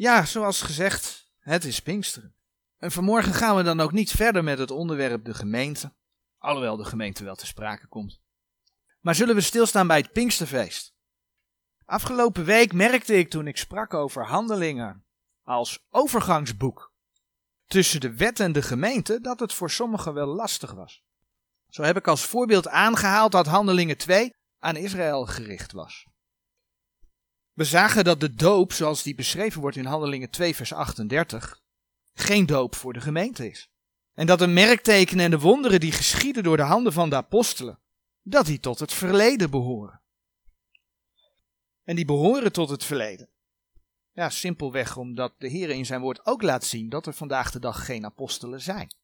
Ja, zoals gezegd, het is Pinksteren. En vanmorgen gaan we dan ook niet verder met het onderwerp de gemeente, alhoewel de gemeente wel te sprake komt. Maar zullen we stilstaan bij het Pinksterfeest? Afgelopen week merkte ik toen ik sprak over handelingen als overgangsboek tussen de wet en de gemeente dat het voor sommigen wel lastig was. Zo heb ik als voorbeeld aangehaald dat Handelingen 2 aan Israël gericht was. We zagen dat de doop, zoals die beschreven wordt in Handelingen 2, vers 38, geen doop voor de gemeente is. En dat de merktekenen en de wonderen die geschieden door de handen van de apostelen, dat die tot het verleden behoren. En die behoren tot het verleden. Ja, simpelweg omdat de Heer in zijn woord ook laat zien dat er vandaag de dag geen apostelen zijn.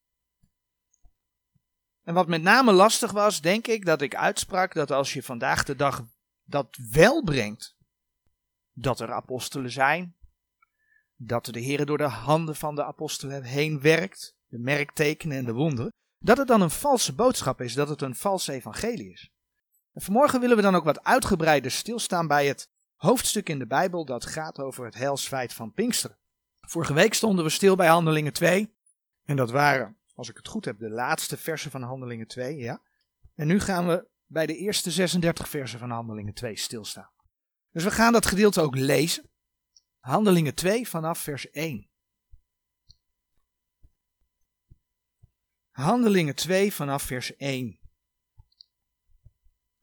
En wat met name lastig was, denk ik, dat ik uitsprak dat als je vandaag de dag dat wel brengt, dat er apostelen zijn, dat de Heer door de handen van de apostelen heen werkt, de merktekenen en de wonderen, dat het dan een valse boodschap is, dat het een vals evangelie is. En vanmorgen willen we dan ook wat uitgebreider stilstaan bij het hoofdstuk in de Bijbel dat gaat over het heilsfeit van Pinksteren. Vorige week stonden we stil bij Handelingen 2 en dat waren als ik het goed heb, de laatste versen van Handelingen 2, ja. En nu gaan we bij de eerste 36 versen van Handelingen 2 stilstaan. Dus we gaan dat gedeelte ook lezen. Handelingen 2 vanaf vers 1. Handelingen 2 vanaf vers 1.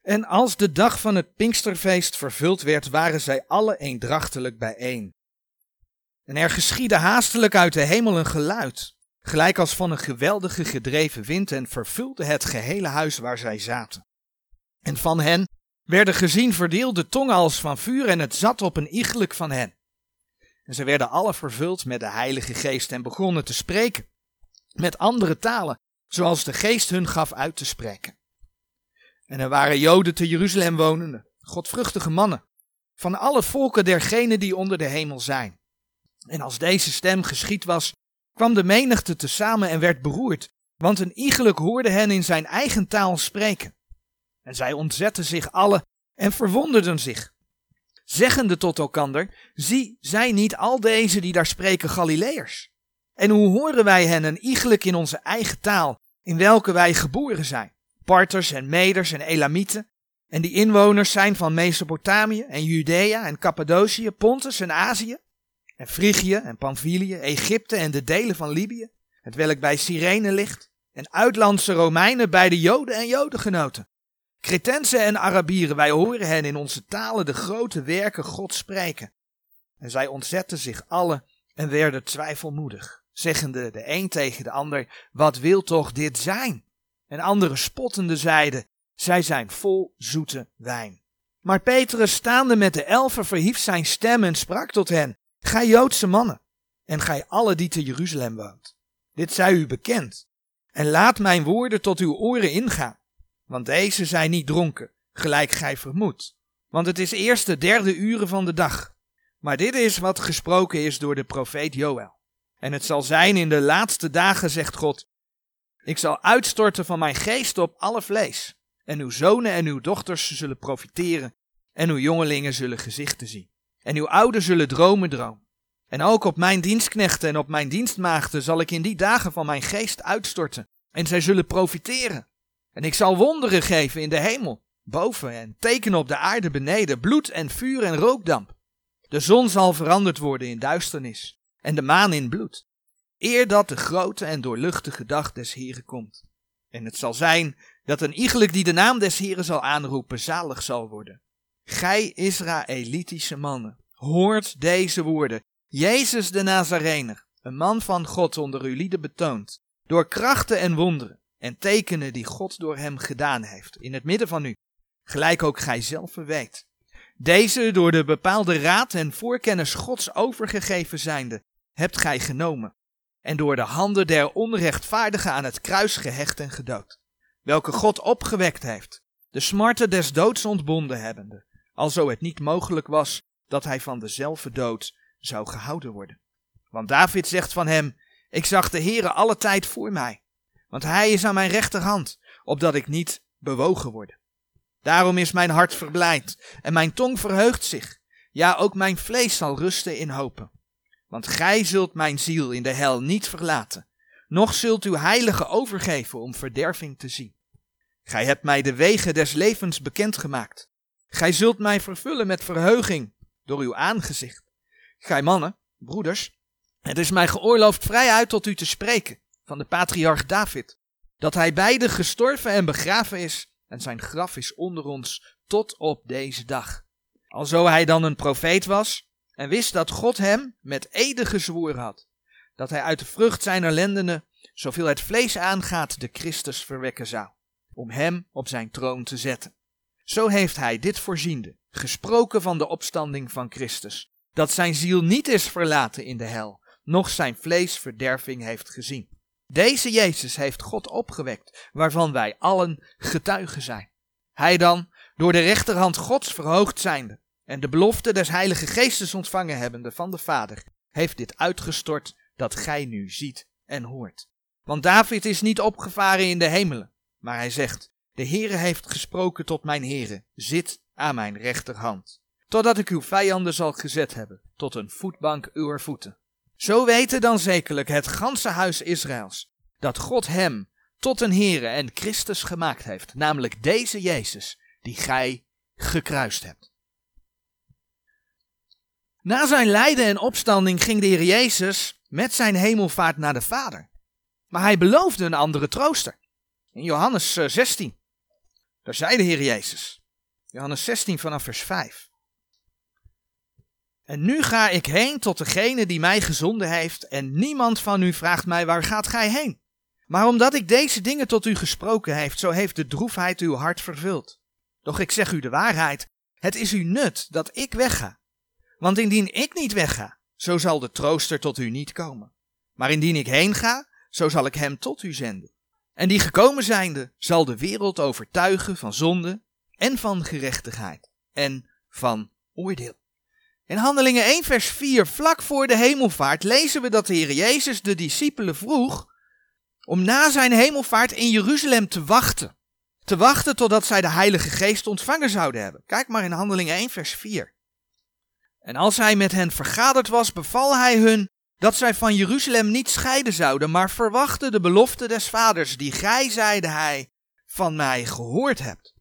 En als de dag van het Pinksterfeest vervuld werd, waren zij alle eendrachtelijk bijeen. En er geschiedde haastelijk uit de hemel een geluid, gelijk als van een geweldige gedreven wind en vervulde het gehele huis waar zij zaten. En van hen werden gezien verdeelde tongen als van vuur en het zat op een iegelijk van hen. En zij werden alle vervuld met de Heilige Geest en begonnen te spreken met andere talen, zoals de Geest hun gaf uit te spreken. En er waren Joden te Jeruzalem wonende, godvruchtige mannen, van alle volken dergenen die onder de hemel zijn. En als deze stem geschied was, kwam de menigte tezamen en werd beroerd, want een iegelijk hoorde hen in zijn eigen taal spreken. En zij ontzetten zich alle en verwonderden zich, zeggende tot elkander, zie, zijn niet al deze die daar spreken Galileërs? En hoe horen wij hen een iegelijk in onze eigen taal, in welke wij geboren zijn? Parters en Meders en Elamieten, en die inwoners zijn van Mesopotamië en Judea en Cappadocië, Pontus en Azië, en Frigië en Pamphylië, Egypte en de delen van Libië, het welk bij Cyrene ligt, en uitlandse Romeinen bij de Joden en Jodengenoten. Cretensen en Arabieren, wij horen hen in onze talen de grote werken God spreken. En zij ontzetten zich alle en werden twijfelmoedig, zeggende de een tegen de ander, wat wil toch dit zijn? En anderen spottende zeiden, zij zijn vol zoete wijn. Maar Petrus, staande met de elfen, verhief zijn stem en sprak tot hen, Gij Joodse mannen, en gij alle die te Jeruzalem woont, dit zij u bekend, en laat mijn woorden tot uw oren ingaan, want deze zijn niet dronken, gelijk gij vermoedt, want het is eerst de derde uren van de dag. Maar dit is wat gesproken is door de profeet Joël. En het zal zijn in de laatste dagen, zegt God, ik zal uitstorten van mijn geest op alle vlees, en uw zonen en uw dochters zullen profiteren, en uw jongelingen zullen gezichten zien. En uw ouden zullen dromen dromen. En ook op mijn dienstknechten en op mijn dienstmaagden zal ik in die dagen van mijn geest uitstorten. En zij zullen profiteren. En ik zal wonderen geven in de hemel, boven en tekenen op de aarde beneden, bloed en vuur en rookdamp. De zon zal veranderd worden in duisternis en de maan in bloed, eer dat de grote en doorluchtige dag des Heren komt. En het zal zijn dat een iegelijk die de naam des Heren zal aanroepen, zalig zal worden. Gij Israëlitische mannen, hoort deze woorden. Jezus de Nazarener, een man van God onder uw lieden betoond, door krachten en wonderen en tekenen die God door hem gedaan heeft, in het midden van u, gelijk ook gij zelf weet. Deze door de bepaalde raad en voorkennis Gods overgegeven zijnde, hebt gij genomen, en door de handen der onrechtvaardigen aan het kruis gehecht en gedood, welke God opgewekt heeft, de smarten des doods ontbonden hebbende, alzo het niet mogelijk was dat hij van dezelfde dood zou gehouden worden. Want David zegt van hem, ik zag de Heere alle tijd voor mij, want hij is aan mijn rechterhand, opdat ik niet bewogen word. Daarom is mijn hart verblijd en mijn tong verheugt zich, ja ook mijn vlees zal rusten in hopen. Want gij zult mijn ziel in de hel niet verlaten, noch zult uw heilige overgeven om verderving te zien. Gij hebt mij de wegen des levens bekendgemaakt. Gij zult mij vervullen met verheuging door uw aangezicht. Gij mannen, broeders, het is mij geoorloofd vrijuit tot u te spreken van de patriarch David, dat hij beide gestorven en begraven is en zijn graf is onder ons tot op deze dag. Alzo hij dan een profeet was en wist dat God hem met ede gezworen had, dat hij uit de vrucht zijner lendenen, zoveel het vlees aangaat, de Christus verwekken zou, om hem op zijn troon te zetten. Zo heeft hij dit voorziende, gesproken van de opstanding van Christus, dat zijn ziel niet is verlaten in de hel, noch zijn vlees verderving heeft gezien. Deze Jezus heeft God opgewekt, waarvan wij allen getuigen zijn. Hij dan, door de rechterhand Gods verhoogd zijnde, en de belofte des Heilige Geestes ontvangen hebbende van de Vader, heeft dit uitgestort dat gij nu ziet en hoort. Want David is niet opgevaren in de hemelen, maar hij zegt, de Heere heeft gesproken tot mijn Heere, zit aan mijn rechterhand, totdat ik uw vijanden zal gezet hebben, tot een voetbank uw voeten. Zo weten dan zekerlijk het ganse huis Israëls, dat God hem tot een Heere en Christus gemaakt heeft, namelijk deze Jezus, die gij gekruist hebt. Na zijn lijden en opstanding ging de Heer Jezus met zijn hemelvaart naar de Vader. Maar hij beloofde een andere trooster. In Johannes 16. Eh, Daar zei de Heer Jezus. Johannes 16 vanaf vers 5. En nu ga ik heen tot degene die mij gezonden heeft, en niemand van u vraagt mij waar gaat gij heen. Maar omdat ik deze dingen tot u gesproken heeft, zo heeft de droefheid uw hart vervuld. Doch ik zeg u de waarheid, het is u nut dat ik wegga. Want indien ik niet wegga, zo zal de trooster tot u niet komen. Maar indien ik heen ga, zo zal ik hem tot u zenden. En die gekomen zijnde zal de wereld overtuigen van zonde en van gerechtigheid en van oordeel. In Handelingen 1 vers 4, vlak voor de hemelvaart, lezen we dat de Heer Jezus de discipelen vroeg om na zijn hemelvaart in Jeruzalem te wachten. Te wachten totdat zij de Heilige Geest ontvangen zouden hebben. Kijk maar in Handelingen 1 vers 4. En als hij met hen vergaderd was, beval hij hun dat zij van Jeruzalem niet scheiden zouden, maar verwachten de belofte des vaders, die gij, zeide hij, van mij gehoord hebt.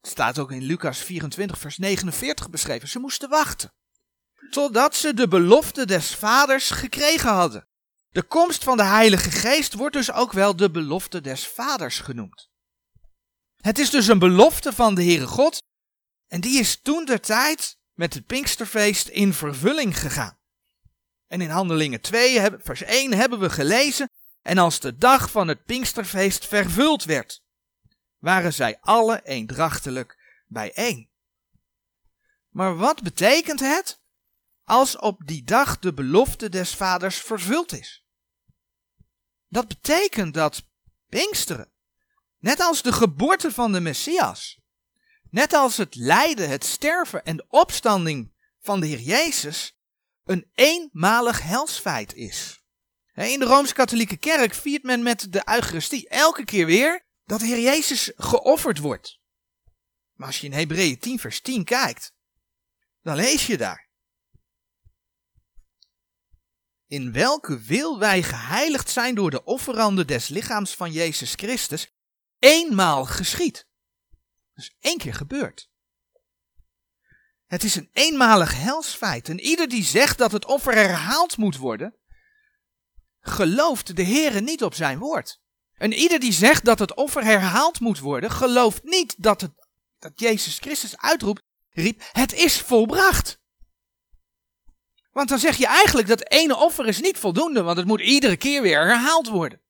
Het staat ook in Lucas 24, vers 49 beschreven. Ze moesten wachten. Totdat ze de belofte des vaders gekregen hadden. De komst van de Heilige Geest wordt dus ook wel de belofte des vaders genoemd. Het is dus een belofte van de Heere God. En die is toen de tijd met het Pinksterfeest in vervulling gegaan. En in Handelingen 2, vers 1 hebben we gelezen, en als de dag van het Pinksterfeest vervuld werd, waren zij alle eendrachtelijk bijeen. Maar wat betekent het als op die dag de belofte des vaders vervuld is? Dat betekent dat Pinksteren, net als de geboorte van de Messias, net als het lijden, het sterven en de opstanding van de Heer Jezus, een eenmalig helsfeit is. In de Rooms-Katholieke Kerk viert men met de Eucharistie elke keer weer dat de Heer Jezus geofferd wordt. Maar als je in Hebreeën 10 vers 10 kijkt, dan lees je daar. In welke wil wij geheiligd zijn door de offeranden des lichaams van Jezus Christus, eenmaal geschied. Dus één keer gebeurd. Het is een eenmalig helsfeit. En ieder die zegt dat het offer herhaald moet worden, gelooft de Heere niet op zijn woord. En ieder die zegt dat het offer herhaald moet worden, gelooft niet dat, het, dat Jezus Christus uitroept, riep, het is volbracht. Want dan zeg je eigenlijk dat ene offer is niet voldoende, want het moet iedere keer weer herhaald worden.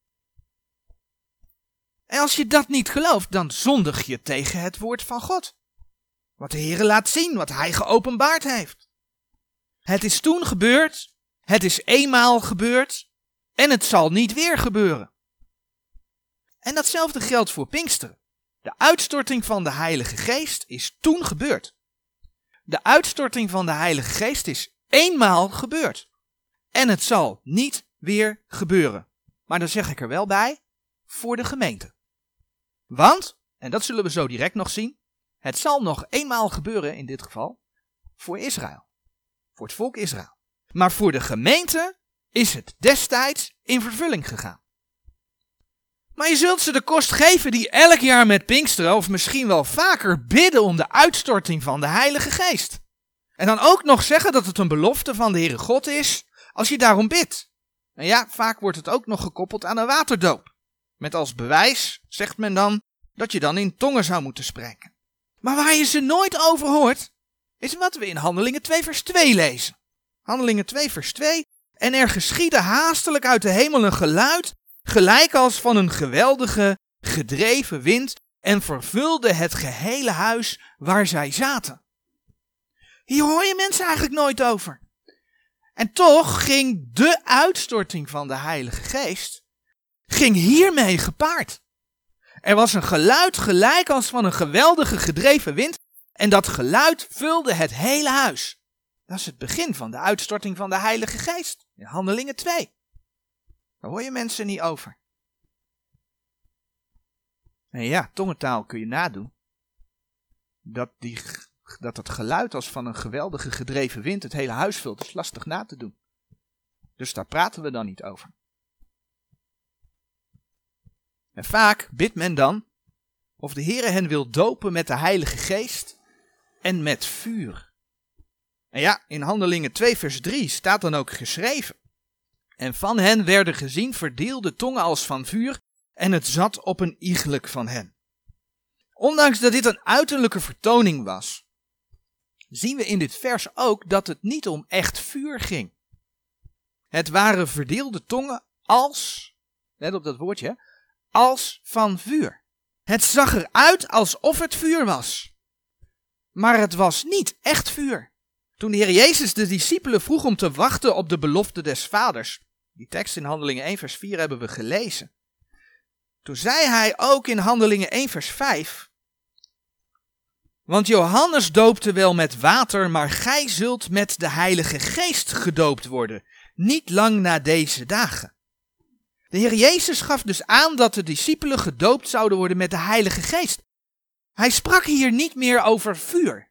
En als je dat niet gelooft, dan zondig je tegen het woord van God. Wat de Heer laat zien, wat Hij geopenbaard heeft. Het is toen gebeurd, het is eenmaal gebeurd en het zal niet weer gebeuren. En datzelfde geldt voor Pinksteren. De uitstorting van de Heilige Geest is toen gebeurd. De uitstorting van de Heilige Geest is eenmaal gebeurd. En het zal niet weer gebeuren. Maar dan zeg ik er wel bij, voor de gemeente. Want, en dat zullen we zo direct nog zien, het zal nog eenmaal gebeuren in dit geval voor Israël. Voor het volk Israël. Maar voor de gemeente is het destijds in vervulling gegaan. Maar je zult ze de kost geven die elk jaar met Pinksteren of misschien wel vaker bidden om de uitstorting van de Heilige Geest. En dan ook nog zeggen dat het een belofte van de Heere God is als je daarom bidt. En ja, vaak wordt het ook nog gekoppeld aan een waterdoop. Met als bewijs, zegt men dan, dat je dan in tongen zou moeten spreken. Maar waar je ze nooit over hoort, is wat we in Handelingen 2 vers 2 lezen. Handelingen 2 vers 2. En er geschiedde haastelijk uit de hemel een geluid, gelijk als van een geweldige, gedreven wind, en vervulde het gehele huis waar zij zaten. Hier hoor je mensen eigenlijk nooit over. En toch ging de uitstorting van de Heilige Geest, ging hiermee gepaard. Er was een geluid gelijk als van een geweldige gedreven wind, en dat geluid vulde het hele huis. Dat is het begin van de uitstorting van de Heilige Geest, in Handelingen 2. Daar hoor je mensen niet over. En ja, tongentaal kun je nadoen. Dat, die, dat het geluid als van een geweldige gedreven wind het hele huis vult, is lastig na te doen. Dus daar praten we dan niet over. En vaak bidt men dan of de Heere hen wil dopen met de Heilige Geest en met vuur. En ja, in Handelingen 2 vers 3 staat dan ook geschreven. En van hen werden gezien verdeelde tongen als van vuur en het zat op een iegelijk van hen. Ondanks dat dit een uiterlijke vertoning was, zien we in dit vers ook dat het niet om echt vuur ging. Het waren verdeelde tongen als, let op dat woordje, als van vuur. Het zag eruit alsof het vuur was. Maar het was niet echt vuur. Toen de Heer Jezus de discipelen vroeg om te wachten op de belofte des Vaders, die tekst in Handelingen 1 vers 4 hebben we gelezen. Toen zei hij ook in Handelingen 1 vers 5, want Johannes doopte wel met water, maar gij zult met de Heilige Geest gedoopt worden, niet lang na deze dagen. De Heer Jezus gaf dus aan dat de discipelen gedoopt zouden worden met de Heilige Geest. Hij sprak hier niet meer over vuur.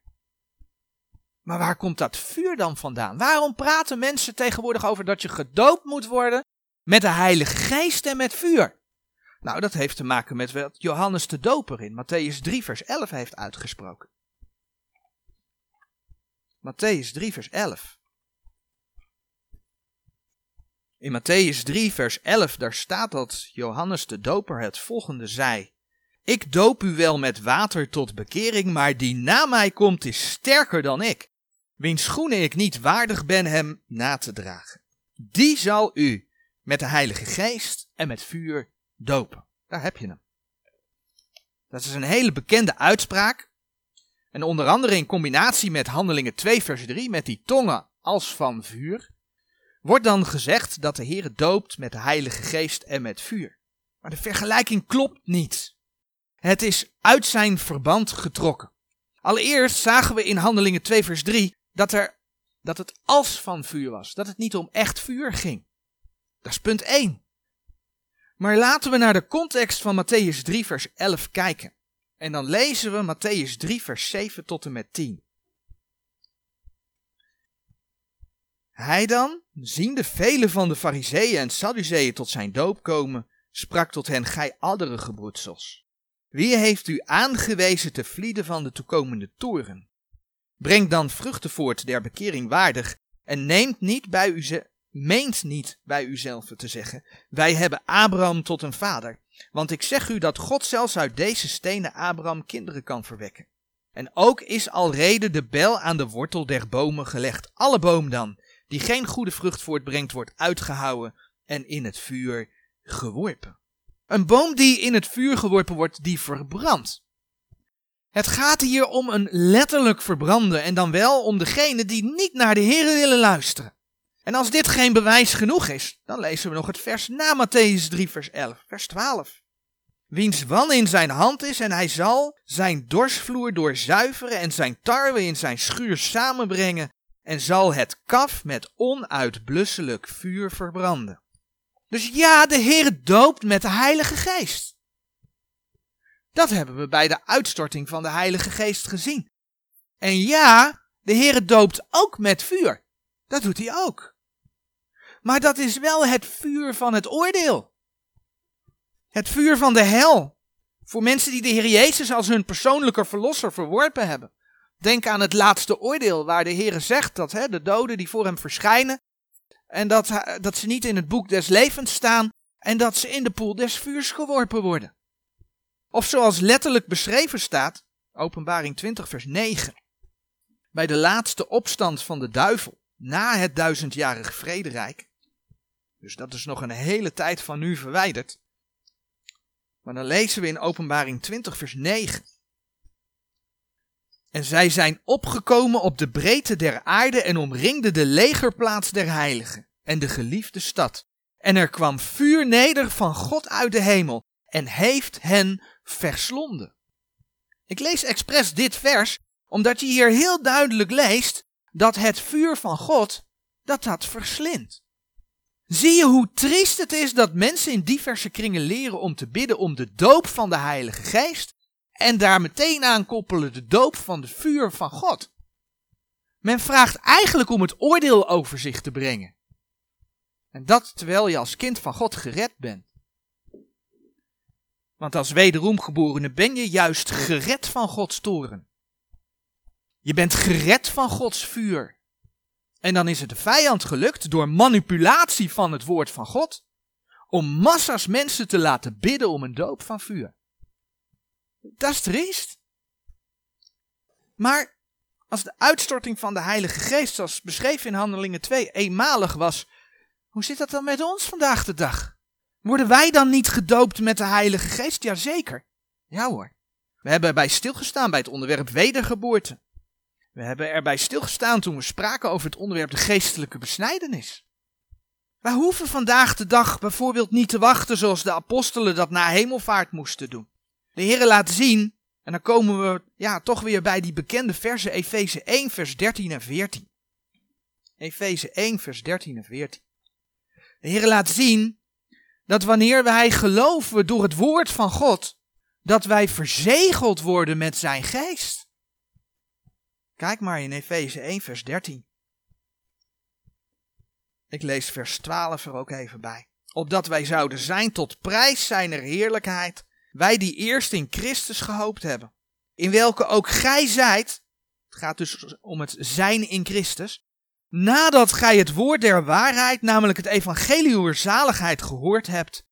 Maar waar komt dat vuur dan vandaan? Waarom praten mensen tegenwoordig over dat je gedoopt moet worden met de Heilige Geest en met vuur? Nou, dat heeft te maken met wat Johannes de Doper in Matthäus 3, vers 11 heeft uitgesproken. Matthäus 3, vers 11. In Matthäus 3, vers 11, daar staat dat Johannes de Doper het volgende zei. Ik doop u wel met water tot bekering, maar die na mij komt is sterker dan ik, wiens schoenen ik niet waardig ben hem na te dragen. Die zal u met de Heilige Geest en met vuur dopen. Daar heb je hem. Dat is een hele bekende uitspraak. En onder andere in combinatie met Handelingen 2 vers 3, met die tongen als van vuur, wordt dan gezegd dat de Heer doopt met de Heilige Geest en met vuur. Maar de vergelijking klopt niet. Het is uit zijn verband getrokken. Allereerst zagen we in Handelingen 2 vers 3 dat, er, dat het als van vuur was, dat het niet om echt vuur ging. Dat is punt 1. Maar laten we naar de context van Matthäus 3 vers 11 kijken. En dan lezen we Matthäus 3 vers 7 tot en met 10. Hij dan, ziende vele van de fariseeën en sadduceeën tot zijn doop komen, sprak tot hen, gij addere gebroedsels. Wie heeft u aangewezen te vlieden van de toekomende toren? Breng dan vruchten voort der bekering waardig en neemt niet bij u meent niet bij uzelf te zeggen, wij hebben Abraham tot een vader. Want ik zeg u dat God zelfs uit deze stenen Abraham kinderen kan verwekken. En ook is alrede de bel aan de wortel der bomen gelegd. Alle boom dan, die geen goede vrucht voortbrengt, wordt uitgehouwen en in het vuur geworpen. Een boom die in het vuur geworpen wordt, die verbrandt. Het gaat hier om een letterlijk verbranden en dan wel om degene die niet naar de Heer willen luisteren. En als dit geen bewijs genoeg is, dan lezen we nog het vers na Matthäus 3, vers 11, vers 12. Wiens wan in zijn hand is en hij zal zijn dorsvloer doorzuiveren en zijn tarwe in zijn schuur samenbrengen en zal het kaf met onuitblusselijk vuur verbranden. Dus ja, de Heer doopt met de Heilige Geest. Dat hebben we bij de uitstorting van de Heilige Geest gezien. En ja, de Heer doopt ook met vuur. Dat doet hij ook. Maar dat is wel het vuur van het oordeel. Het vuur van de hel. Voor mensen die de Heer Jezus als hun persoonlijke verlosser verworpen hebben. Denk aan het laatste oordeel, waar de Heer zegt dat hè, de doden die voor hem verschijnen, en dat, dat ze niet in het boek des levens staan, en dat ze in de poel des vuurs geworpen worden. Of zoals letterlijk beschreven staat, Openbaring 20, vers 9, bij de laatste opstand van de duivel, na het duizendjarig vrederijk. Dus dat is nog een hele tijd van nu verwijderd. Maar dan lezen we in Openbaring 20, vers 9. En zij zijn opgekomen op de breedte der aarde en omringden de legerplaats der heiligen en de geliefde stad. En er kwam vuur neder van God uit de hemel en heeft hen verslonden. Ik lees expres dit vers, omdat je hier heel duidelijk leest dat het vuur van God, dat dat verslindt. Zie je hoe triest het is dat mensen in diverse kringen leren om te bidden om de doop van de Heilige Geest en daar meteen aan koppelen de doop van de vuur van God. Men vraagt eigenlijk om het oordeel over zich te brengen. En dat terwijl je als kind van God gered bent. Want als wederomgeborene ben je juist gered van Gods toren. Je bent gered van Gods vuur. En dan is het de vijand gelukt door manipulatie van het woord van God om massa's mensen te laten bidden om een doop van vuur. Dat is triest. Maar als de uitstorting van de Heilige Geest, zoals beschreven in Handelingen 2, eenmalig was, hoe zit dat dan met ons vandaag de dag? Worden wij dan niet gedoopt met de Heilige Geest? Jazeker. Ja hoor. We hebben erbij stilgestaan bij het onderwerp wedergeboorte. We hebben erbij stilgestaan toen we spraken over het onderwerp de geestelijke besnijdenis. Wij hoeven vandaag de dag bijvoorbeeld niet te wachten zoals de apostelen dat na hemelvaart moesten doen. De Heer laat zien, en dan komen we ja, toch weer bij die bekende versen Efeze 1 vers 13 en 14. Efeze 1 vers 13 en 14. De Heer laat zien dat wanneer wij geloven door het woord van God, dat wij verzegeld worden met zijn geest. Kijk maar in Efeze 1 vers 13. Ik lees vers 12 er ook even bij. Opdat wij zouden zijn tot prijs zijner heerlijkheid, wij die eerst in Christus gehoopt hebben. In welke ook gij zijt, het gaat dus om het zijn in Christus, nadat gij het woord der waarheid, namelijk het evangelie uw zaligheid gehoord hebt,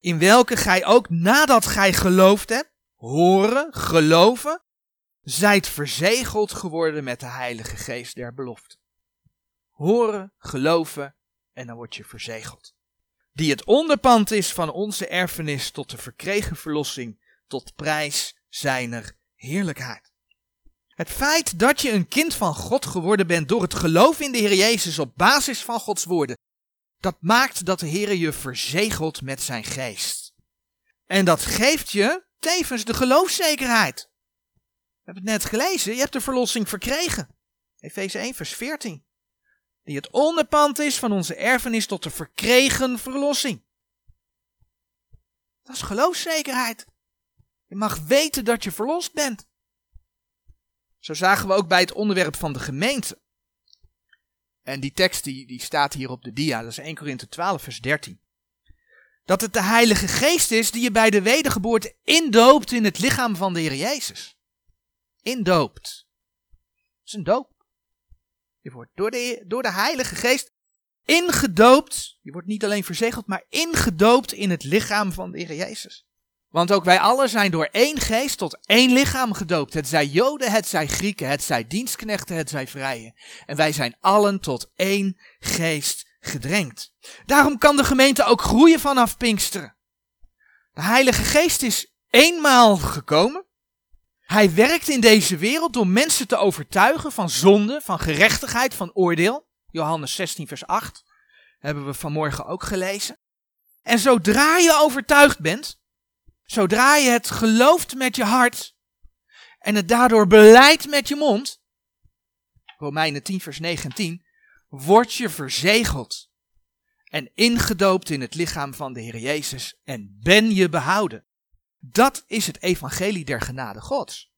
in welke gij ook nadat gij geloofd hebt, horen, geloven, zijt verzegeld geworden met de heilige geest der belofte. Horen, geloven en dan word je verzegeld. Die het onderpand is van onze erfenis tot de verkregen verlossing, tot prijs zijner heerlijkheid. Het feit dat je een kind van God geworden bent door het geloof in de Heer Jezus op basis van Gods woorden, dat maakt dat de Heer je verzegelt met zijn geest. En dat geeft je tevens de geloofszekerheid. We hebben het net gelezen, je hebt de verlossing verkregen. Efeze 1 vers 14. Die het onderpand is van onze erfenis tot de verkregen verlossing. Dat is geloofszekerheid. Je mag weten dat je verlost bent. Zo zagen we ook bij het onderwerp van de gemeente. En die tekst die, die staat hier op de dia, dat is 1 Korinthe 12 vers 13. Dat het de Heilige Geest is die je bij de wedergeboorte indoopt in het lichaam van de Heer Jezus. Indoopt. Dat is een doop. Je wordt door de, door de Heilige Geest ingedoopt. Je wordt niet alleen verzegeld, maar ingedoopt in het lichaam van de Heer Jezus. Want ook wij allen zijn door één geest tot één lichaam gedoopt. Het zij Joden, het zij Grieken, het zij dienstknechten, het zij vrije. En wij zijn allen tot één geest gedrenkt. Daarom kan de gemeente ook groeien vanaf Pinksteren. De Heilige Geest is eenmaal gekomen. Hij werkt in deze wereld door mensen te overtuigen van zonde, van gerechtigheid, van oordeel. Johannes 16, vers 8 hebben we vanmorgen ook gelezen. En zodra je overtuigd bent, Zodra je het gelooft met je hart en het daardoor beleidt met je mond, Romeinen 10 vers 19, word je verzegeld en ingedoopt in het lichaam van de Heer Jezus en ben je behouden. Dat is het evangelie der genade Gods.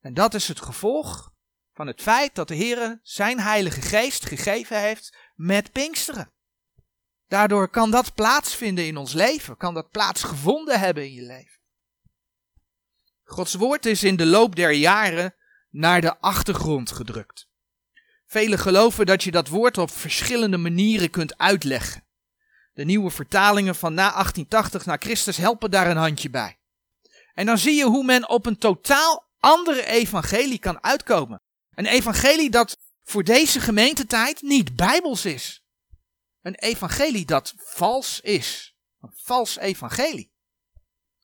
En dat is het gevolg van het feit dat de Heer zijn Heilige Geest gegeven heeft met Pinksteren. Daardoor kan dat plaatsvinden in ons leven, kan dat plaatsgevonden hebben in je leven. Gods woord is in de loop der jaren naar de achtergrond gedrukt. Velen geloven dat je dat woord op verschillende manieren kunt uitleggen. De nieuwe vertalingen van na 1880 naar Christus helpen daar een handje bij. En dan zie je hoe men op een totaal andere evangelie kan uitkomen. Een evangelie dat voor deze gemeentetijd niet bijbels is. Een evangelie dat vals is. Een vals evangelie.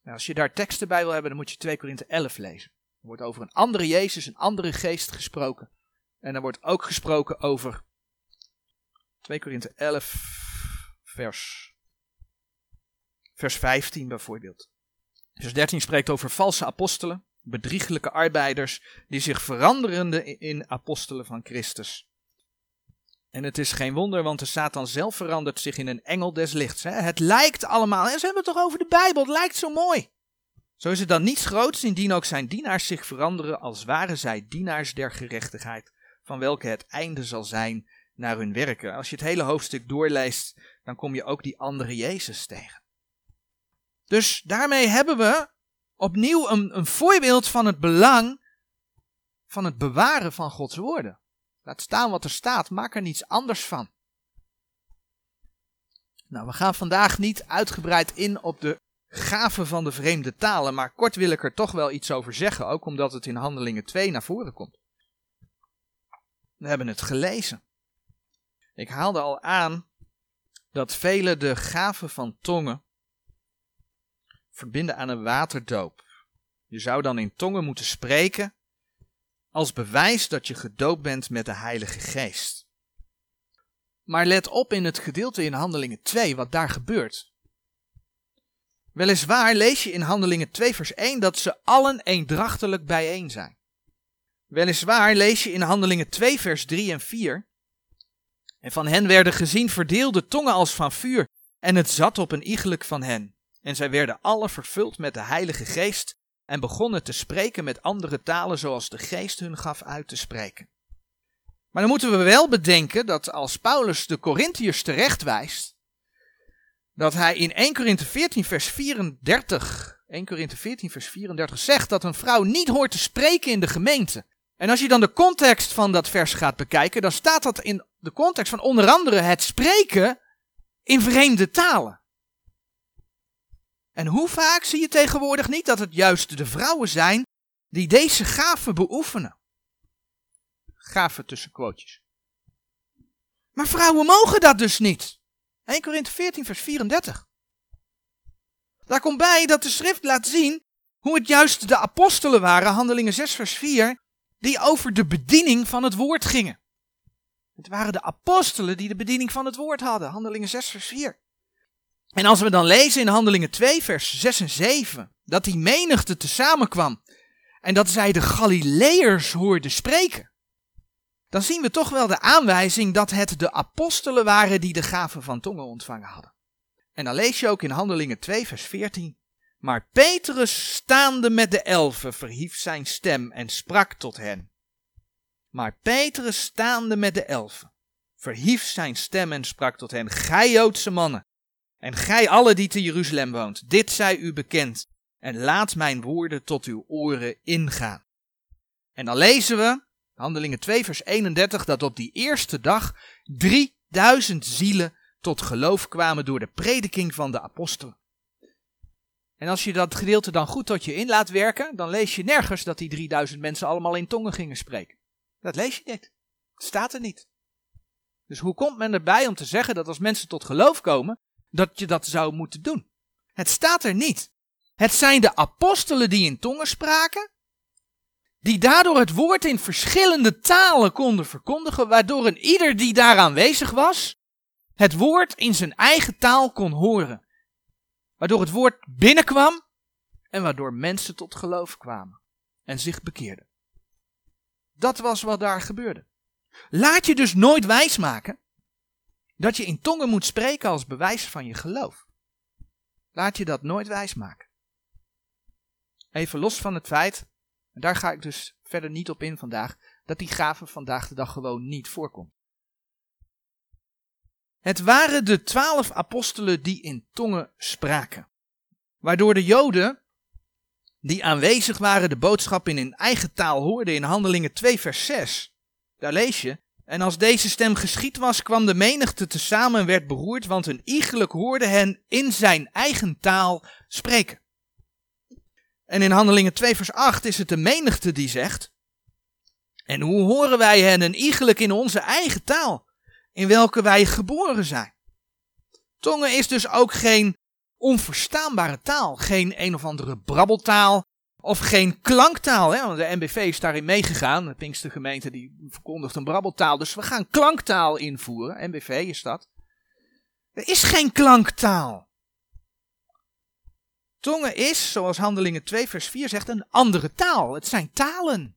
Nou, als je daar teksten bij wil hebben, dan moet je 2 Korinthe 11 lezen. Er wordt over een andere Jezus, een andere geest gesproken. En er wordt ook gesproken over 2 Korinthe 11, vers, vers 15 bijvoorbeeld. Vers 13 spreekt over valse apostelen, bedrieglijke arbeiders, die zich veranderende in apostelen van Christus. En het is geen wonder, want de Satan zelf verandert zich in een engel des lichts. Hè? Het lijkt allemaal, en ze hebben het toch over de Bijbel, het lijkt zo mooi. Zo is het dan niets groots, indien ook zijn dienaars zich veranderen, als waren zij dienaars der gerechtigheid, van welke het einde zal zijn naar hun werken. Als je het hele hoofdstuk doorleest, dan kom je ook die andere Jezus tegen. Dus daarmee hebben we opnieuw een, een voorbeeld van het belang van het bewaren van Gods woorden. Laat staan wat er staat, maak er niets anders van. Nou, we gaan vandaag niet uitgebreid in op de gaven van de vreemde talen, maar kort wil ik er toch wel iets over zeggen, ook omdat het in Handelingen 2 naar voren komt. We hebben het gelezen. Ik haalde al aan dat velen de gaven van tongen verbinden aan een waterdoop. Je zou dan in tongen moeten spreken als bewijs dat je gedoopt bent met de Heilige Geest. Maar let op in het gedeelte in Handelingen 2 wat daar gebeurt. Weliswaar lees je in Handelingen 2 vers 1 dat ze allen eendrachtelijk bijeen zijn. Weliswaar lees je in Handelingen 2 vers 3 en 4 en van hen werden gezien verdeelde tongen als van vuur en het zat op een iegelijk van hen. En zij werden alle vervuld met de Heilige Geest en begonnen te spreken met andere talen zoals de geest hun gaf uit te spreken. Maar dan moeten we wel bedenken dat als Paulus de Corinthiërs terechtwijst, dat hij in 1 Korinthe 14 vers 34, 1 Korinthe 14 vers 34 zegt dat een vrouw niet hoort te spreken in de gemeente. En als je dan de context van dat vers gaat bekijken, dan staat dat in de context van onder andere het spreken in vreemde talen. En hoe vaak zie je tegenwoordig niet dat het juist de vrouwen zijn die deze gaven beoefenen? Gaven tussen quotejes. Maar vrouwen mogen dat dus niet. 1 Korinthe 14 vers 34. Daar komt bij dat de schrift laat zien hoe het juist de apostelen waren, handelingen 6 vers 4, die over de bediening van het woord gingen. Het waren de apostelen die de bediening van het woord hadden, handelingen 6 vers 4. En als we dan lezen in Handelingen 2, vers 6 en 7, dat die menigte tezamen kwam en dat zij de Galileërs hoorden spreken, dan zien we toch wel de aanwijzing dat het de apostelen waren die de gave van tongen ontvangen hadden. En dan lees je ook in Handelingen 2, vers 14. Maar Petrus, staande met de elfen, verhief zijn stem en sprak tot hen. Maar Petrus, staande met de elfen, verhief zijn stem en sprak tot hen: Gij Joodse mannen, en gij alle die te Jeruzalem woont, dit zij u bekend, en laat mijn woorden tot uw oren ingaan. En dan lezen we, Handelingen 2 vers 31, dat op die eerste dag 3000 zielen tot geloof kwamen door de prediking van de apostelen. En als je dat gedeelte dan goed tot je in laat werken, dan lees je nergens dat die 3000 mensen allemaal in tongen gingen spreken. Dat lees je niet. Het staat er niet. Dus hoe komt men erbij om te zeggen dat als mensen tot geloof komen, dat je dat zou moeten doen. Het staat er niet. Het zijn de apostelen die in tongen spraken, die daardoor het woord in verschillende talen konden verkondigen, waardoor een ieder die daar aanwezig was, het woord in zijn eigen taal kon horen. Waardoor het woord binnenkwam en waardoor mensen tot geloof kwamen en zich bekeerden. Dat was wat daar gebeurde. Laat je dus nooit wijsmaken dat je in tongen moet spreken als bewijs van je geloof. Laat je dat nooit wijsmaken. Even los van het feit, en daar ga ik dus verder niet op in vandaag, dat die gave vandaag de dag gewoon niet voorkomt. Het waren de twaalf apostelen die in tongen spraken, waardoor de Joden die aanwezig waren de boodschap in hun eigen taal hoorden in Handelingen 2 vers 6. Daar lees je, en als deze stem geschied was, kwam de menigte tezamen en werd beroerd, want een iegelijk hoorde hen in zijn eigen taal spreken. En in Handelingen 2 vers 8 is het de menigte die zegt, en hoe horen wij hen een iegelijk in onze eigen taal, in welke wij geboren zijn? Tongen is dus ook geen onverstaanbare taal, geen een of andere brabbeltaal, of geen klanktaal, hè? want de NBV is daarin meegegaan. De Pinkste gemeente die verkondigt een brabbeltaal. Dus we gaan klanktaal invoeren. NBV is dat. Er is geen klanktaal. Tongen is, zoals Handelingen 2 vers 4 zegt, een andere taal. Het zijn talen.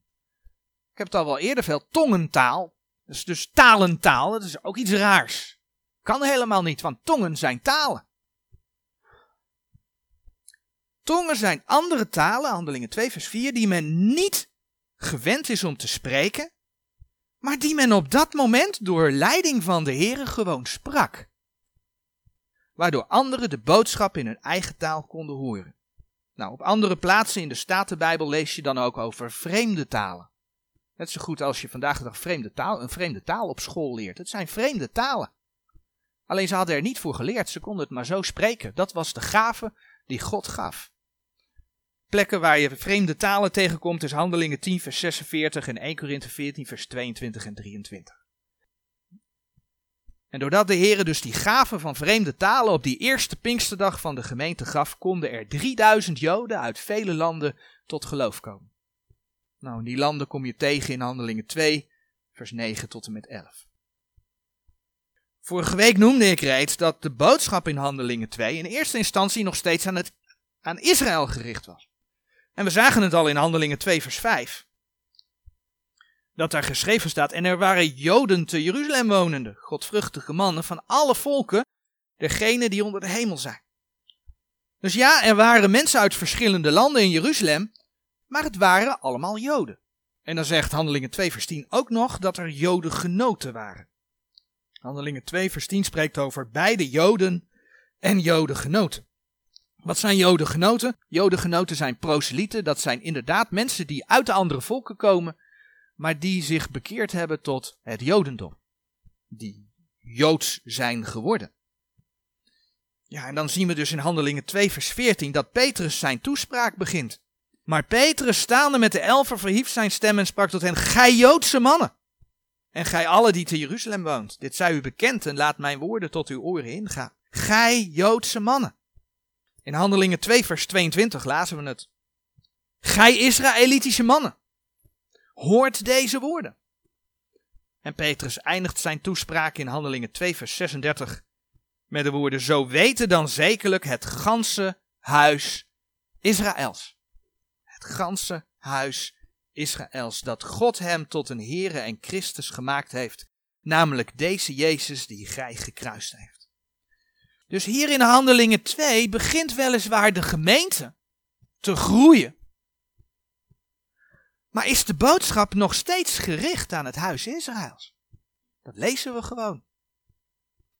Ik heb het al wel eerder veel tongentaal. Dat is dus talentaal. Dat is ook iets raars. Kan helemaal niet, want tongen zijn talen. Tongen zijn andere talen, handelingen 2 vers 4, die men niet gewend is om te spreken, maar die men op dat moment door leiding van de Here gewoon sprak. Waardoor anderen de boodschap in hun eigen taal konden horen. Nou, op andere plaatsen in de Statenbijbel lees je dan ook over vreemde talen. Net zo goed als je vandaag de dag vreemde taal, een vreemde taal op school leert. Het zijn vreemde talen. Alleen ze hadden er niet voor geleerd, ze konden het maar zo spreken. Dat was de gave die God gaf plekken waar je vreemde talen tegenkomt is Handelingen 10 vers 46 en 1 Korinthe 14 vers 22 en 23. En doordat de Heer dus die gaven van vreemde talen op die eerste Pinksterdag van de gemeente gaf, konden er 3000 Joden uit vele landen tot geloof komen. Nou, die landen kom je tegen in Handelingen 2, vers 9 tot en met 11. Vorige week noemde ik reeds dat de boodschap in Handelingen 2 in eerste instantie nog steeds aan, het, aan Israël gericht was. En we zagen het al in Handelingen 2, vers 5. Dat daar geschreven staat: En er waren Joden te Jeruzalem wonende, godvruchtige mannen van alle volken, degene die onder de hemel zijn. Dus ja, er waren mensen uit verschillende landen in Jeruzalem, maar het waren allemaal Joden. En dan zegt Handelingen 2, vers 10 ook nog dat er Joden genoten waren. Handelingen 2, vers 10 spreekt over beide Joden en Joden genoten. Wat zijn jodengenoten? Jodengenoten zijn proselieten. Dat zijn inderdaad mensen die uit de andere volken komen, maar die zich bekeerd hebben tot het jodendom. Die joods zijn geworden. Ja, en dan zien we dus in Handelingen 2 vers 14 dat Petrus zijn toespraak begint. Maar Petrus staande met de elfen verhief zijn stem en sprak tot hen, gij Joodse mannen. En gij alle die te Jeruzalem woont, dit zij u bekend en laat mijn woorden tot uw oren ingaan. Gij Joodse mannen. In Handelingen 2, vers 22 lazen we het. Gij Israëlitische mannen, hoort deze woorden. En Petrus eindigt zijn toespraak in Handelingen 2, vers 36 met de woorden: Zo weten dan zekerlijk het ganse huis Israëls. Ganse huis Israëls, dat God hem tot een Heere en Christus gemaakt heeft, namelijk deze Jezus die gij gekruist heeft. Dus hier in Handelingen 2 begint weliswaar de gemeente te groeien. Maar is de boodschap nog steeds gericht aan het huis Israëls? Dat lezen we gewoon.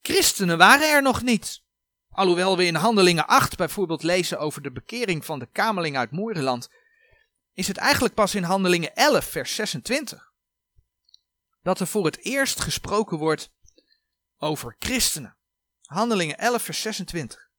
Christenen waren er nog niet. Alhoewel we in Handelingen 8 bijvoorbeeld lezen over de bekering van de kameling uit Moerenland, is het eigenlijk pas in Handelingen 11, vers 26, dat er voor het eerst gesproken wordt over christenen. Handelingen 11, vers 26.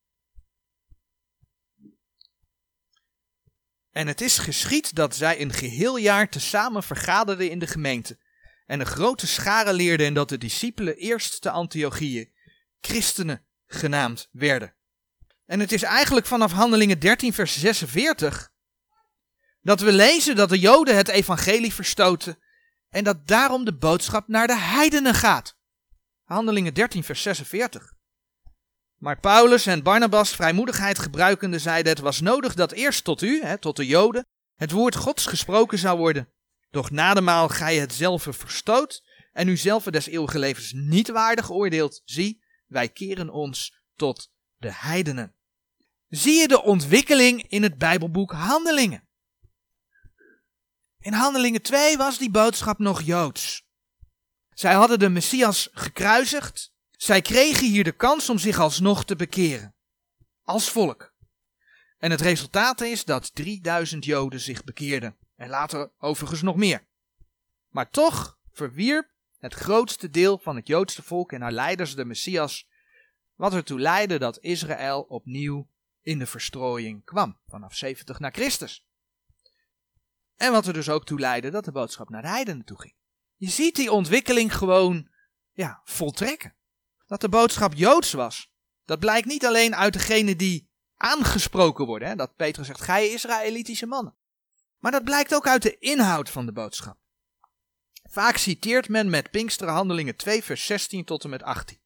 En het is geschied dat zij een geheel jaar tezamen vergaderden in de gemeente. En een grote schare leerden en dat de discipelen eerst te Antiochieën christenen genaamd werden. En het is eigenlijk vanaf Handelingen 13, vers 46 dat we lezen dat de Joden het evangelie verstoten en dat daarom de boodschap naar de heidenen gaat. Handelingen 13, vers 46. Maar Paulus en Barnabas, vrijmoedigheid gebruikende, zeiden: Het was nodig dat eerst tot u, hè, tot de Joden, het woord Gods gesproken zou worden. Doch nademaal gij het zelf verstoot en u zelf des eeuwige levens niet waardig oordeelt. Zie, wij keren ons tot de heidenen. Zie je de ontwikkeling in het Bijbelboek Handelingen? In Handelingen 2 was die boodschap nog Joods. Zij hadden de Messias gekruisigd. Zij kregen hier de kans om zich alsnog te bekeren. Als volk. En het resultaat is dat 3000 Joden zich bekeerden. En later overigens nog meer. Maar toch verwierp het grootste deel van het Joodse volk en haar leiders de Messias. Wat ertoe leidde dat Israël opnieuw in de verstrooiing kwam. Vanaf 70 na Christus. En wat er dus ook toe leidde dat de boodschap naar de heidenen toe ging. Je ziet die ontwikkeling gewoon ja, voltrekken. Dat de boodschap Joods was. Dat blijkt niet alleen uit degene die aangesproken worden. Hè? Dat Petrus zegt, gij Israëlitische mannen. Maar dat blijkt ook uit de inhoud van de boodschap. Vaak citeert men met Pinksterhandelingen 2 vers 16 tot en met 18.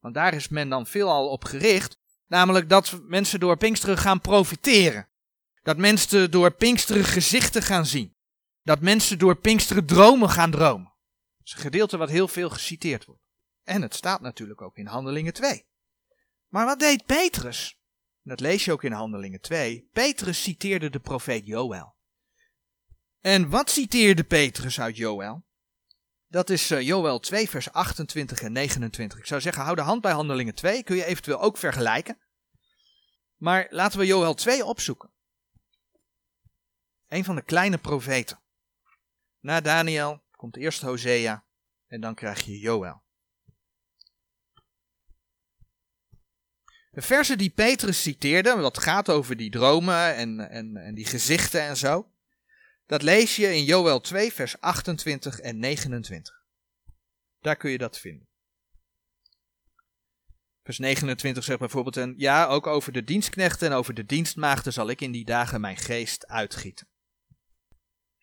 Want daar is men dan veelal op gericht. Namelijk dat mensen door Pinksteren gaan profiteren. Dat mensen door Pinksteren gezichten gaan zien. Dat mensen door Pinksteren dromen gaan dromen. Dat is een gedeelte wat heel veel geciteerd wordt. En het staat natuurlijk ook in Handelingen 2. Maar wat deed Petrus? Dat lees je ook in Handelingen 2. Petrus citeerde de profeet Joël. En wat citeerde Petrus uit Joël? Dat is uh, Joël 2, vers 28 en 29. Ik zou zeggen, hou de hand bij Handelingen 2. Kun je eventueel ook vergelijken. Maar laten we Joël 2 opzoeken. Een van de kleine profeten. Na Daniel komt eerst Hosea en dan krijg je Joël. De versen die Petrus citeerde, wat gaat over die dromen en, en, en die gezichten en zo, dat lees je in Joël 2, vers 28 en 29. Daar kun je dat vinden. Vers 29 zegt bijvoorbeeld, en ja, ook over de dienstknechten en over de dienstmaagden zal ik in die dagen mijn geest uitgieten.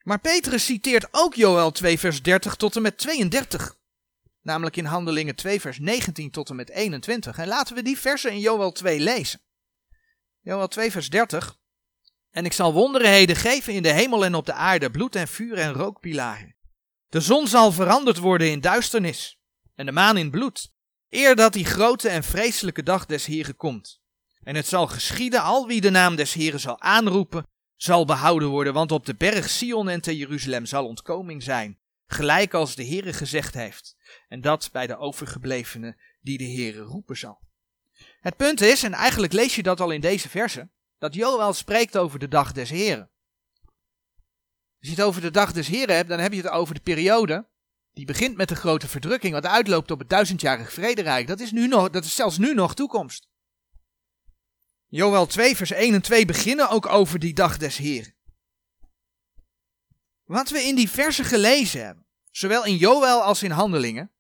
Maar Petrus citeert ook Joël 2, vers 30 tot en met 32. Namelijk in Handelingen 2, vers 19 tot en met 21. En laten we die versen in Joël 2 lezen. Joël 2, vers 30. En ik zal wonderheden geven in de hemel en op de aarde, bloed en vuur en rookpilaren. De zon zal veranderd worden in duisternis en de maan in bloed, eer dat die grote en vreselijke dag des Heren komt. En het zal geschieden, al wie de naam des Heren zal aanroepen, zal behouden worden, want op de berg Sion en te Jeruzalem zal ontkoming zijn, gelijk als de Heere gezegd heeft, en dat bij de overgeblevenen die de Heere roepen zal. Het punt is, en eigenlijk lees je dat al in deze verse, dat Joël spreekt over de dag des Heren. Als je het over de dag des Heren hebt, dan heb je het over de periode die begint met de grote verdrukking, wat uitloopt op het duizendjarig vrederijk. Dat is, nu nog, dat is zelfs nu nog toekomst. Joël 2, vers 1 en 2 beginnen ook over die dag des Heren. Wat we in die versen gelezen hebben, zowel in Joël als in Handelingen,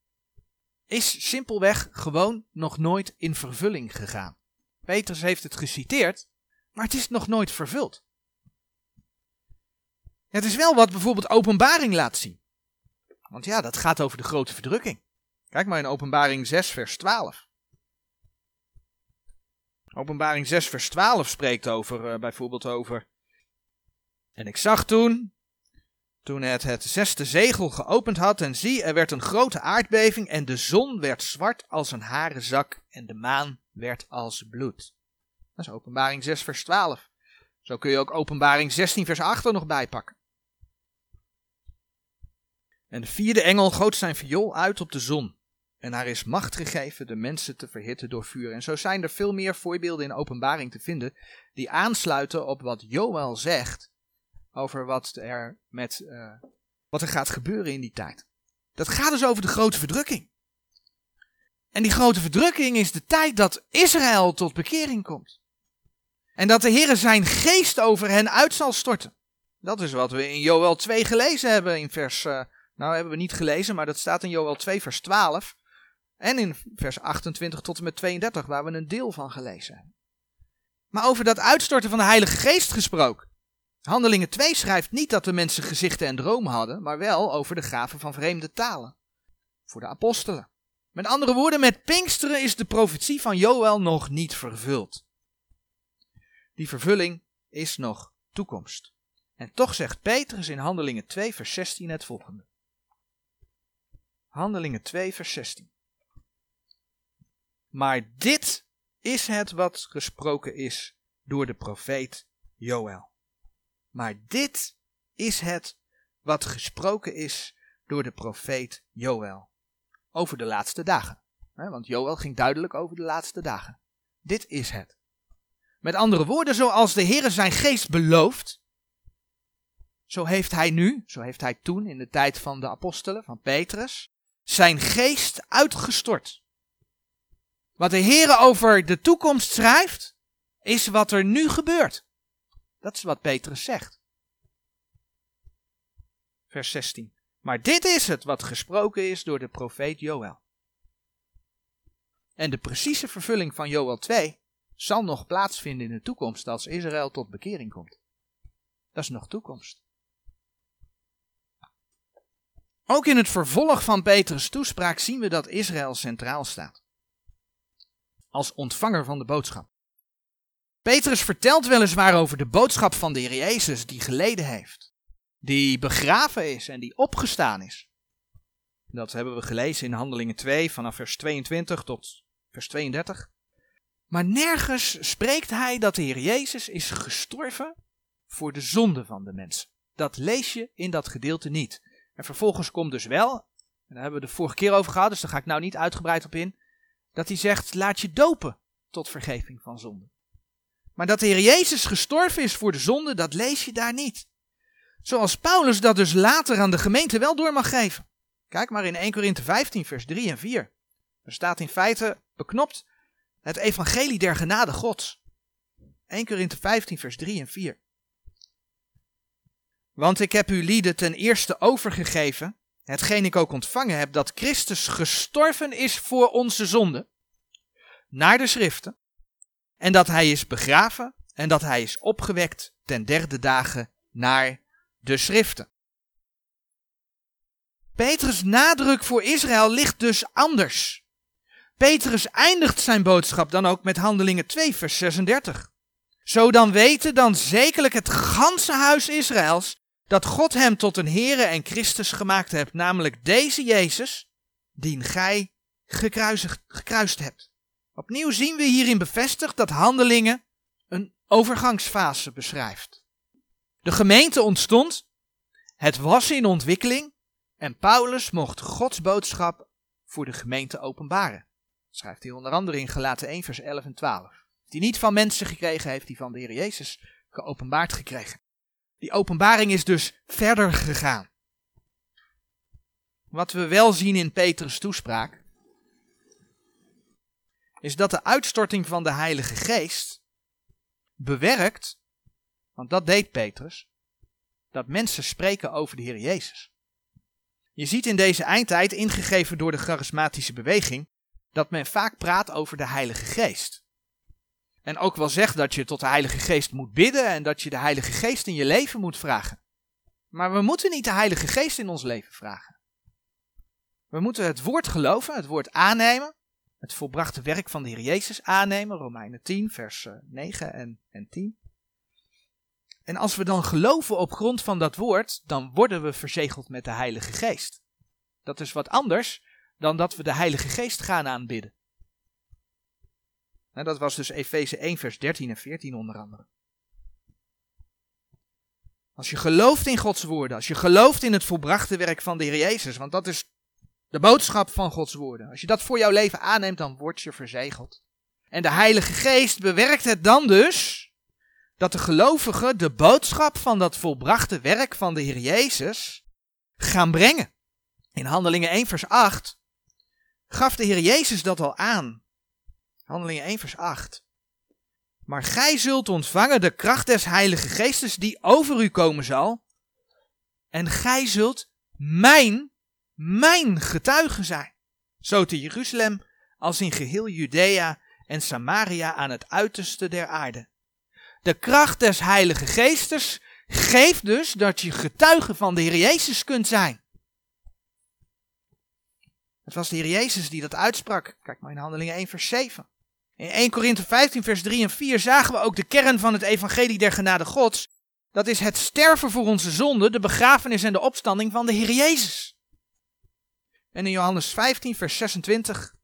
is simpelweg gewoon nog nooit in vervulling gegaan. Petrus heeft het geciteerd, maar het is nog nooit vervuld. Het is wel wat bijvoorbeeld openbaring laat zien. Want ja, dat gaat over de grote verdrukking. Kijk maar in openbaring 6 vers 12. Openbaring 6 vers 12 spreekt over, uh, bijvoorbeeld over. En ik zag toen, toen het het zesde zegel geopend had, en zie, er werd een grote aardbeving, en de zon werd zwart als een harenzak, en de maan werd als bloed. Dat is openbaring 6 vers 12. Zo kun je ook openbaring 16 vers 8 er nog bij pakken. En de vierde engel goot zijn viool uit op de zon. En haar is macht gegeven de mensen te verhitten door vuur. En zo zijn er veel meer voorbeelden in openbaring te vinden die aansluiten op wat Joël zegt over wat er, met, uh, wat er gaat gebeuren in die tijd. Dat gaat dus over de grote verdrukking. En die grote verdrukking is de tijd dat Israël tot bekering komt. En dat de Heer zijn geest over hen uit zal storten. Dat is wat we in Joel 2 gelezen hebben in vers... Uh, nou hebben we niet gelezen, maar dat staat in Joel 2 vers 12. En in vers 28 tot en met 32, waar we een deel van gelezen hebben. Maar over dat uitstorten van de Heilige Geest gesproken. Handelingen 2 schrijft niet dat de mensen gezichten en dromen hadden, maar wel over de gaven van vreemde talen. Voor de apostelen. Met andere woorden, met Pinksteren is de profetie van Joël nog niet vervuld. Die vervulling is nog toekomst. En toch zegt Petrus in Handelingen 2, vers 16 het volgende. Handelingen 2, vers 16. Maar dit is het wat gesproken is door de profeet Joël. Maar dit is het wat gesproken is door de profeet Joël over de laatste dagen. Want Joël ging duidelijk over de laatste dagen. Dit is het. Met andere woorden, zoals de Heer zijn geest belooft, zo heeft hij nu, zo heeft hij toen in de tijd van de apostelen, van Petrus, zijn geest uitgestort. Wat de Heer over de toekomst schrijft, is wat er nu gebeurt. Dat is wat Petrus zegt. Vers 16. Maar dit is het wat gesproken is door de profeet Joël. En de precieze vervulling van Joël 2 zal nog plaatsvinden in de toekomst als Israël tot bekering komt. Dat is nog toekomst. Ook in het vervolg van Petrus' toespraak zien we dat Israël centraal staat. Als ontvanger van de boodschap. Petrus vertelt weliswaar over de boodschap van de Heer Jezus die geleden heeft. Die begraven is en die opgestaan is. Dat hebben we gelezen in Handelingen 2 vanaf vers 22 tot vers 32. Maar nergens spreekt hij dat de Heer Jezus is gestorven voor de zonde van de mensen. Dat lees je in dat gedeelte niet. En vervolgens komt dus wel, en daar hebben we de vorige keer over gehad, dus daar ga ik nou niet uitgebreid op in, dat hij zegt, laat je dopen tot vergeving van zonde. Maar dat de Heer Jezus gestorven is voor de zonde, dat lees je daar niet. Zoals Paulus dat dus later aan de gemeente wel door mag geven. Kijk maar in 1 Korinthe 15, vers 3 en 4. Er staat in feite beknopt het evangelie der genade Gods. 1 Korinthe 15, vers 3 en 4. Want ik heb u lieden ten eerste overgegeven, hetgeen ik ook ontvangen heb, dat Christus gestorven is voor onze zonde, naar de schriften, en dat hij is begraven en dat hij is opgewekt ten derde dagen naar de schriften. Petrus' nadruk voor Israël ligt dus anders. Petrus eindigt zijn boodschap dan ook met Handelingen 2, vers 36. Zo dan weten dan zekerlijk het ganse huis Israëls dat God hem tot een Heere en Christus gemaakt hebt, namelijk deze Jezus, dien gij gekruisigd, gekruist hebt. Opnieuw zien we hierin bevestigd dat Handelingen een overgangsfase beschrijft. De gemeente ontstond, het was in ontwikkeling en Paulus mocht Gods boodschap voor de gemeente openbaren. Dat schrijft hij onder andere in Galaten 1 vers 11 en 12. Die niet van mensen gekregen heeft, die van de Heer Jezus geopenbaard gekregen. Die openbaring is dus verder gegaan. Wat we wel zien in Petrus' toespraak, is dat de uitstorting van de Heilige Geest bewerkt, want dat deed Petrus, dat mensen spreken over de Heer Jezus. Je ziet in deze eindtijd, ingegeven door de charismatische beweging, dat men vaak praat over de Heilige Geest. En ook wel zegt dat je tot de Heilige Geest moet bidden en dat je de Heilige Geest in je leven moet vragen. Maar we moeten niet de Heilige Geest in ons leven vragen. We moeten het woord geloven, het woord aannemen, het volbrachte werk van de Heer Jezus aannemen, Romeinen 10, vers 9 eh, en, en 10. En als we dan geloven op grond van dat woord, dan worden we verzegeld met de Heilige Geest. Dat is wat anders dan dat we de Heilige Geest gaan aanbidden. Dat was dus Efeze 1, vers 13 en 14 onder andere. Als je gelooft in Gods woorden, als je gelooft in het volbrachte werk van de Heer Jezus, want dat is de boodschap van Gods woorden. Als je dat voor jouw leven aanneemt, dan word je verzegeld. En de Heilige Geest bewerkt het dan dus dat de gelovigen de boodschap van dat volbrachte werk van de Heer Jezus gaan brengen. In Handelingen 1 vers 8 gaf de Heer Jezus dat al aan. Handelingen 1 vers 8. Maar gij zult ontvangen de kracht des Heilige Geestes die over u komen zal. En gij zult mijn, mijn getuige zijn. Zo te Jeruzalem als in geheel Judea en Samaria aan het uiterste der aarde. De kracht des Heilige Geestes geeft dus dat je getuige van de Heer Jezus kunt zijn. Het was de Heer Jezus die dat uitsprak. Kijk maar in Handelingen 1 vers 7. In 1 Korinthe 15 vers 3 en 4 zagen we ook de kern van het evangelie der genade Gods. Dat is het sterven voor onze zonde, de begrafenis en de opstanding van de Heer Jezus. En in Johannes 15 vers 26,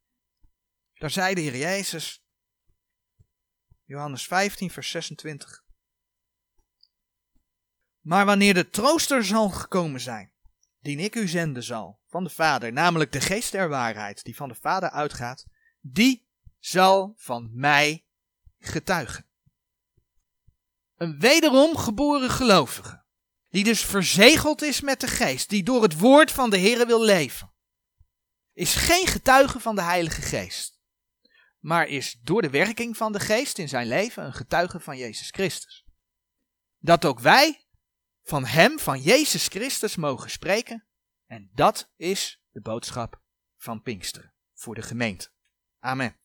daar zei de Heer Jezus, Johannes 15, vers 26. Maar wanneer de trooster zal gekomen zijn, die ik u zenden zal, van de Vader, namelijk de geest der waarheid, die van de Vader uitgaat, die zal van mij getuigen. Een wederom geboren gelovige, die dus verzegeld is met de geest, die door het woord van de Heer wil leven, is geen getuige van de Heilige Geest, maar is door de werking van de geest in zijn leven een getuige van Jezus Christus. Dat ook wij van Hem, van Jezus Christus, mogen spreken. En dat is de boodschap van Pinksteren voor de gemeente. Amen.